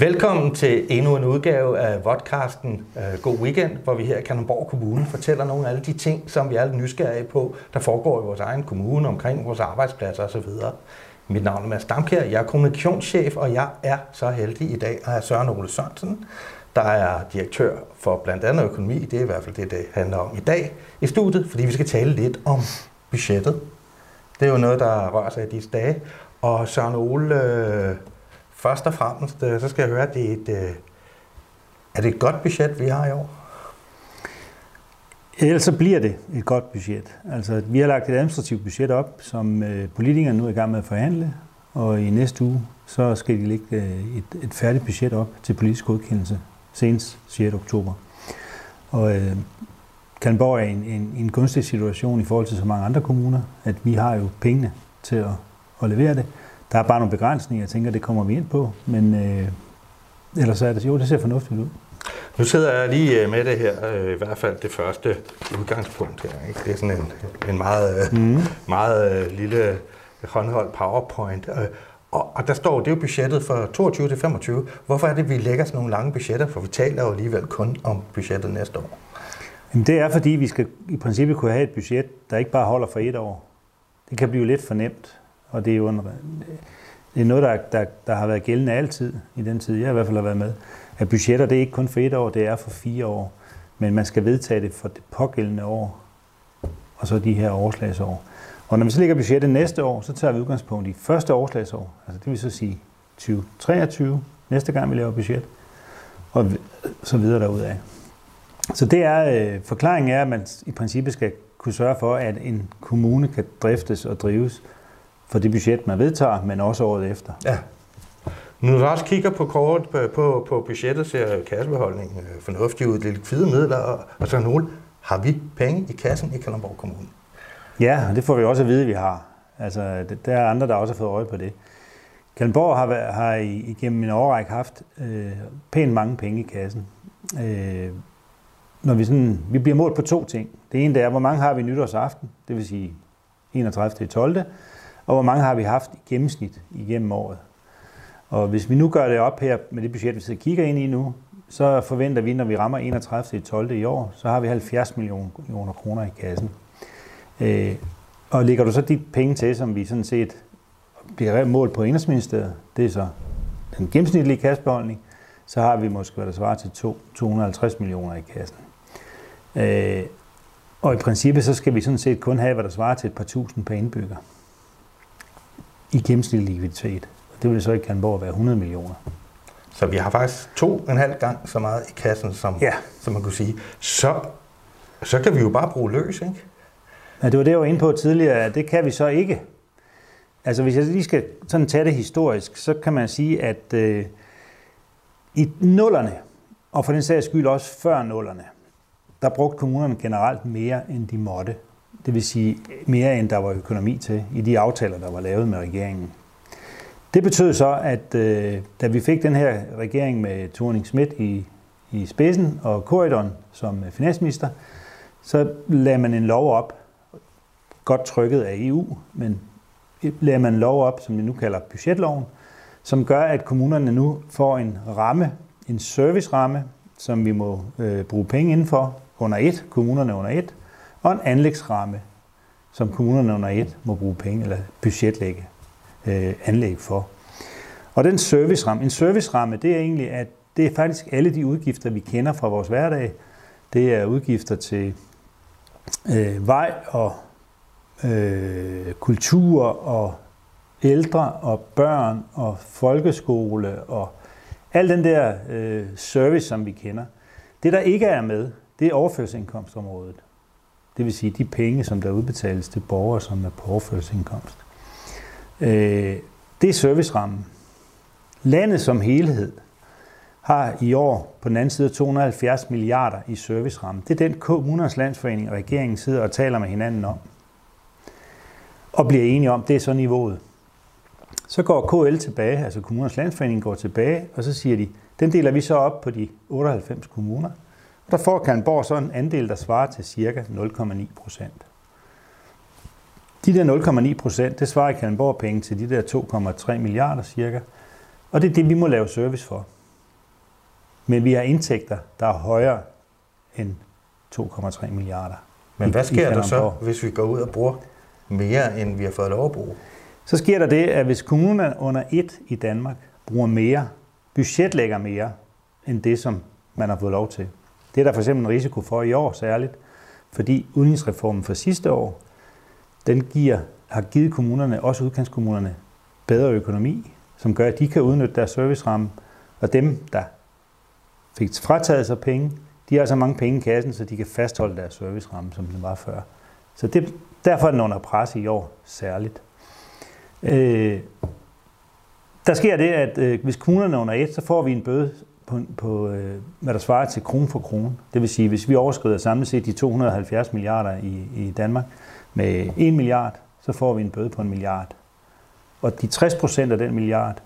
Velkommen til endnu en udgave af vodcasten øh, God Weekend, hvor vi her i Kalundborg Kommune fortæller nogle af alle de ting, som vi er lidt nysgerrige på, der foregår i vores egen kommune, omkring vores arbejdspladser osv. Mit navn er Mads Damkjær, jeg er kommunikationschef, og jeg er så heldig i dag at have Søren Ole Sørensen, der er direktør for blandt andet økonomi, det er i hvert fald det, det handler om i dag i studiet, fordi vi skal tale lidt om budgettet. Det er jo noget, der rører sig i disse dage. Og Søren Ole, øh, først og fremmest, øh, så skal jeg høre, at det er et, øh, er det et godt budget, vi har i år? Ellers så bliver det et godt budget. Altså, vi har lagt et administrativt budget op, som øh, politikerne nu er i gang med at forhandle, og i næste uge, så skal de lægge øh, et, et færdigt budget op til politisk godkendelse, senest 6. oktober. Og øh, Kalmborg er i en, en, en gunstig situation i forhold til så mange andre kommuner, at vi har jo pengene til at, at levere det. Der er bare nogle begrænsninger, jeg tænker, det kommer vi ind på, men øh, ellers er det, jo, det ser fornuftigt ud. Nu sidder jeg lige øh, med det her, øh, i hvert fald det første udgangspunkt her. Ikke? Det er sådan en, en meget, mm. meget lille håndholdt powerpoint. Og, og der står, det er jo budgettet for 22 til 25. Hvorfor er det, vi lægger sådan nogle lange budgetter? For vi taler jo alligevel kun om budgettet næste år. Jamen det er, fordi vi skal i princippet kunne have et budget, der ikke bare holder for et år. Det kan blive lidt for nemt, og det er jo en, det er noget, der, der, der har været gældende altid, i den tid, jeg i hvert fald har været med. At budgetter, det er ikke kun for et år, det er for fire år. Men man skal vedtage det for det pågældende år, og så de her overslagsår. Og når vi så lægger budgettet næste år, så tager vi udgangspunkt i første overslagsår, altså det vil så sige 2023, næste gang vi laver budget, og så videre derudaf. Så det er, øh, forklaringen er, at man i princippet skal kunne sørge for, at en kommune kan driftes og drives for det budget, man vedtager, men også året efter. Ja. Når du også kigger på kort på, på, på budgettet, ser kassebeholdningen øh, fornuftig ud, det er likvide midler og, og sådan nogle. Har vi penge i kassen i Kalundborg Kommune? Ja, det får vi også at vide, at vi har. Altså, der er andre, der også har fået øje på det. Kalundborg har, har igennem en årrække haft øh, pænt mange penge i kassen. Øh, når vi, sådan, vi bliver målt på to ting. Det ene det er, hvor mange har vi nytårsaften, det vil sige 31. 12. Og hvor mange har vi haft i gennemsnit igennem året. Og hvis vi nu gør det op her med det budget, vi sidder og kigger ind i nu, så forventer vi, når vi rammer 31. 12. i år, så har vi 70 millioner kroner i kassen. Øh, og lægger du så de penge til, som vi sådan set bliver målt på Indenrigsministeriet, det er så den gennemsnitlige kassebeholdning, så har vi måske, hvad der svarer til 250 millioner i kassen. Øh, og i princippet så skal vi sådan set kun have, hvad der svarer til et par tusind per indbygger i gennemsnitlig likviditet. Det vil så ikke Kalmborg være 100 millioner. Så vi har faktisk to en halv gang så meget i kassen, som, ja. som man kunne sige. Så, så kan vi jo bare bruge løs, ikke? Ja, det var det, jeg var inde på tidligere, at det kan vi så ikke. Altså hvis jeg lige skal sådan tage det historisk, så kan man sige, at øh, i nullerne, og for den sags skyld også før nullerne, der brugte kommunerne generelt mere, end de måtte. Det vil sige mere, end der var økonomi til i de aftaler, der var lavet med regeringen. Det betød så, at øh, da vi fik den her regering med Thorning Schmidt i, i spidsen og Corridon som øh, finansminister, så lagde man en lov op, godt trykket af EU, men lagde man en lov op, som vi nu kalder budgetloven, som gør, at kommunerne nu får en ramme, en serviceramme, som vi må øh, bruge penge indenfor under et, kommunerne under et, og en anlægsramme, som kommunerne under et må bruge penge eller budgetlægge øh, anlæg for. Og den serviceramme, en serviceramme, det er egentlig, at det er faktisk alle de udgifter, vi kender fra vores hverdag. Det er udgifter til øh, vej og øh, kultur og ældre og børn og folkeskole og al den der øh, service, som vi kender. Det, der ikke er med, det er overførselsindkomstområdet. Det vil sige de penge, som der udbetales til borgere, som er på overførselsindkomst. Øh, det er servicerammen. Landet som helhed har i år på den anden side 270 milliarder i serviceramme. Det er den kommunernes landsforening og regeringen sidder og taler med hinanden om. Og bliver enige om, det er så niveauet. Så går KL tilbage, altså kommunernes landsforening går tilbage, og så siger de, den deler vi så op på de 98 kommuner. Og der får Kalmborg så en andel, der svarer til cirka 0,9 procent. De der 0,9 procent, det svarer i Kalmborg penge til de der 2,3 milliarder cirka. Og det er det, vi må lave service for. Men vi har indtægter, der er højere end 2,3 milliarder. Men i- hvad sker der så, hvis vi går ud og bruger mere, end vi har fået lov at bruge? Så sker der det, at hvis kommunerne under et i Danmark bruger mere, budgetlægger mere, end det, som man har fået lov til. Det er der for eksempel en risiko for i år særligt, fordi udligningsreformen fra sidste år, den giver, har givet kommunerne, også udkantskommunerne, bedre økonomi, som gør, at de kan udnytte deres serviceramme, og dem, der fik frataget sig penge, de har så mange penge i kassen, så de kan fastholde deres serviceramme, som den var før. Så det, derfor er den under pres i år særligt. Øh, der sker det, at øh, hvis kommunerne er under et, så får vi en bøde på, på øh, hvad der svarer til krone for krone. Det vil sige, hvis vi overskrider samlet set de 270 milliarder i, i Danmark med 1 milliard, så får vi en bøde på en milliard. Og de 60 procent af den milliard,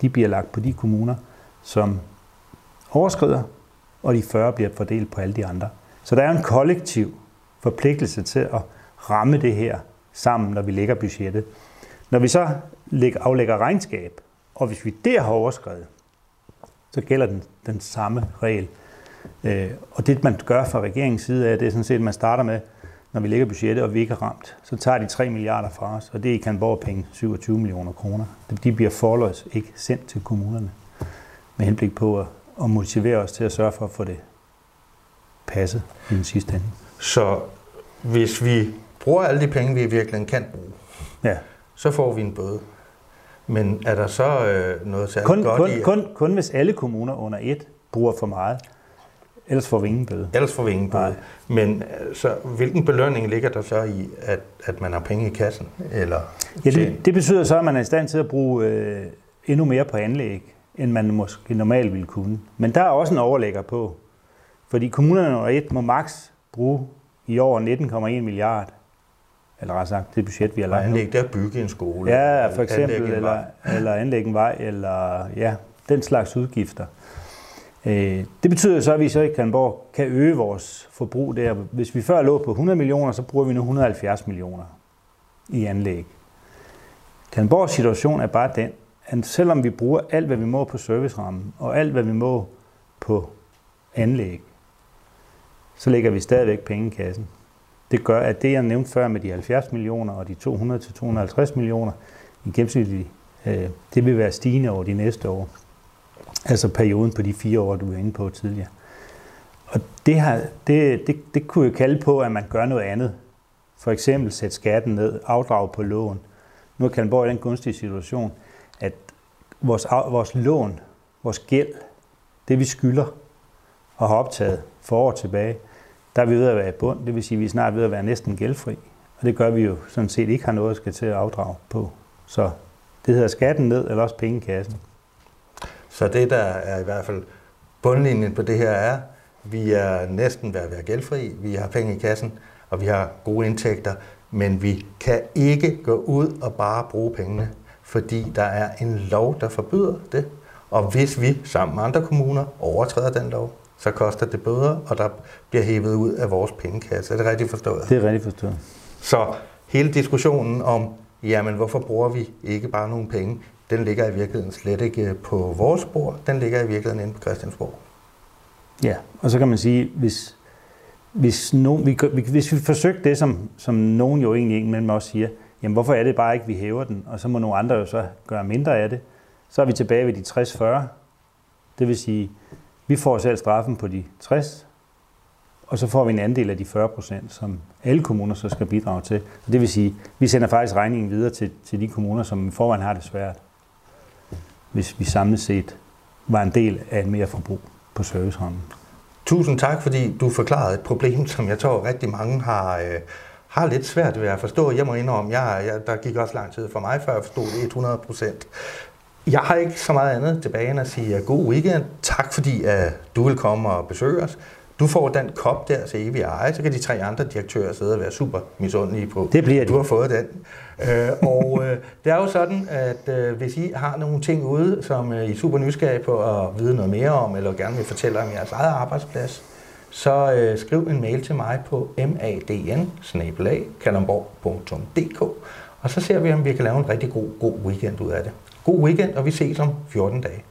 de bliver lagt på de kommuner, som overskrider, og de 40 bliver fordelt på alle de andre. Så der er en kollektiv forpligtelse til at ramme det her sammen, når vi lægger budgettet. Når vi så lægger, aflægger regnskab, og hvis vi der har overskrevet, så gælder den, den samme regel. Øh, og det, man gør fra regeringens side af, det er sådan set, at man starter med, når vi lægger budgettet, og vi ikke er ramt, så tager de 3 milliarder fra os, og det er i Kalundborg penge 27 millioner kroner. De bliver forløs ikke sendt til kommunerne, med henblik på at, at motivere os til at sørge for at få det passet i den sidste ende. Så hvis vi bruger alle de penge, vi i virkeligheden kan bruge, Ja. så får vi en bøde. Men er der så øh, noget særligt Kun, godt kun, i... kun, kun hvis alle kommuner under et bruger for meget, ellers får vi ingen bøde. Ellers får vi ingen bøde. Nej. Men altså, hvilken belønning ligger der så i, at, at man har penge i kassen? Eller Ja, det, det betyder så, at man er i stand til at bruge øh, endnu mere på anlæg, end man måske normalt ville kunne. Men der er også en overlægger på. Fordi kommunerne under et må maks bruge i år 19,1 milliard. Eller rettere sagt, det budget, vi har lagt anlæg, er at bygge en skole. Ja, for anlæg eksempel, en eller, eller anlægge en vej, eller ja, den slags udgifter. Øh, Det betyder så, at vi så i Kalundborg kan øge vores forbrug der. Hvis vi før lå på 100 millioner, så bruger vi nu 170 millioner i anlæg. Kalundborgs situation er bare den, at selvom vi bruger alt, hvad vi må på servicerammen, og alt, hvad vi må på anlæg, så lægger vi stadigvæk penge i kassen. Det gør, at det, jeg nævnte før med de 70 millioner og de 200-250 millioner i gennemsnitlig, øh, det vil være stigende over de næste år. Altså perioden på de fire år, du var inde på tidligere. Og det, har, det, det, det kunne jo kalde på, at man gør noget andet. For eksempel sætte skatten ned, afdrag på lån. Nu er Kalmborg i den gunstige situation, at vores, vores lån, vores gæld, det vi skylder og har optaget for år tilbage, der er vi ved at være i bund. Det vil sige, at vi er snart ved at være næsten gældfri. Og det gør vi jo sådan set ikke har noget at skal til at afdrage på. Så det hedder skatten ned, eller også pengekassen. Så det, der er i hvert fald bundlinjen på det her er, vi er næsten ved at være gældfri, vi har penge i kassen, og vi har gode indtægter, men vi kan ikke gå ud og bare bruge pengene, fordi der er en lov, der forbyder det. Og hvis vi sammen med andre kommuner overtræder den lov, så koster det bøder, og der bliver hævet ud af vores pengekasse. Er det rigtigt forstået? Det er rigtigt forstået. Så hele diskussionen om, jamen hvorfor bruger vi ikke bare nogle penge, den ligger i virkeligheden slet ikke på vores bord, den ligger i virkeligheden inde på Christiansborg. Ja, og så kan man sige, hvis, hvis, nogen, vi, vi- hvis vi forsøgte det, som, som nogen jo egentlig mellem os siger, jamen hvorfor er det bare ikke, vi hæver den, og så må nogle andre jo så gøre mindre af det, så er vi tilbage ved de 60-40. Det vil sige, vi får selv straffen på de 60, og så får vi en andel af de 40 procent, som alle kommuner så skal bidrage til. Og det vil sige, vi sender faktisk regningen videre til, til de kommuner, som i forvejen har det svært, hvis vi samlet set var en del af en mere forbrug på servicerammen. Tusind tak, fordi du forklarede et problem, som jeg tror rigtig mange har, øh, har lidt svært ved at forstå. Jeg må indrømme, jeg, jeg, der gik også lang tid for mig, før jeg forstod det 100 procent. Jeg har ikke så meget andet tilbage end at sige uh, god weekend. Tak fordi uh, du vil komme og besøge os. Du får den kop der til evig eje, så kan de tre andre direktører sidde og være super misundelige på. Det bliver de. Du har fået den. Øh, og øh, det er jo sådan, at øh, hvis I har nogle ting ude, som øh, I er super nysgerrige på at vide noget mere om, eller gerne vil fortælle om jeres eget arbejdsplads, så øh, skriv en mail til mig på madn og så ser vi, om vi kan lave en rigtig god, god weekend ud af det. God weekend, og vi ses om 14 dage.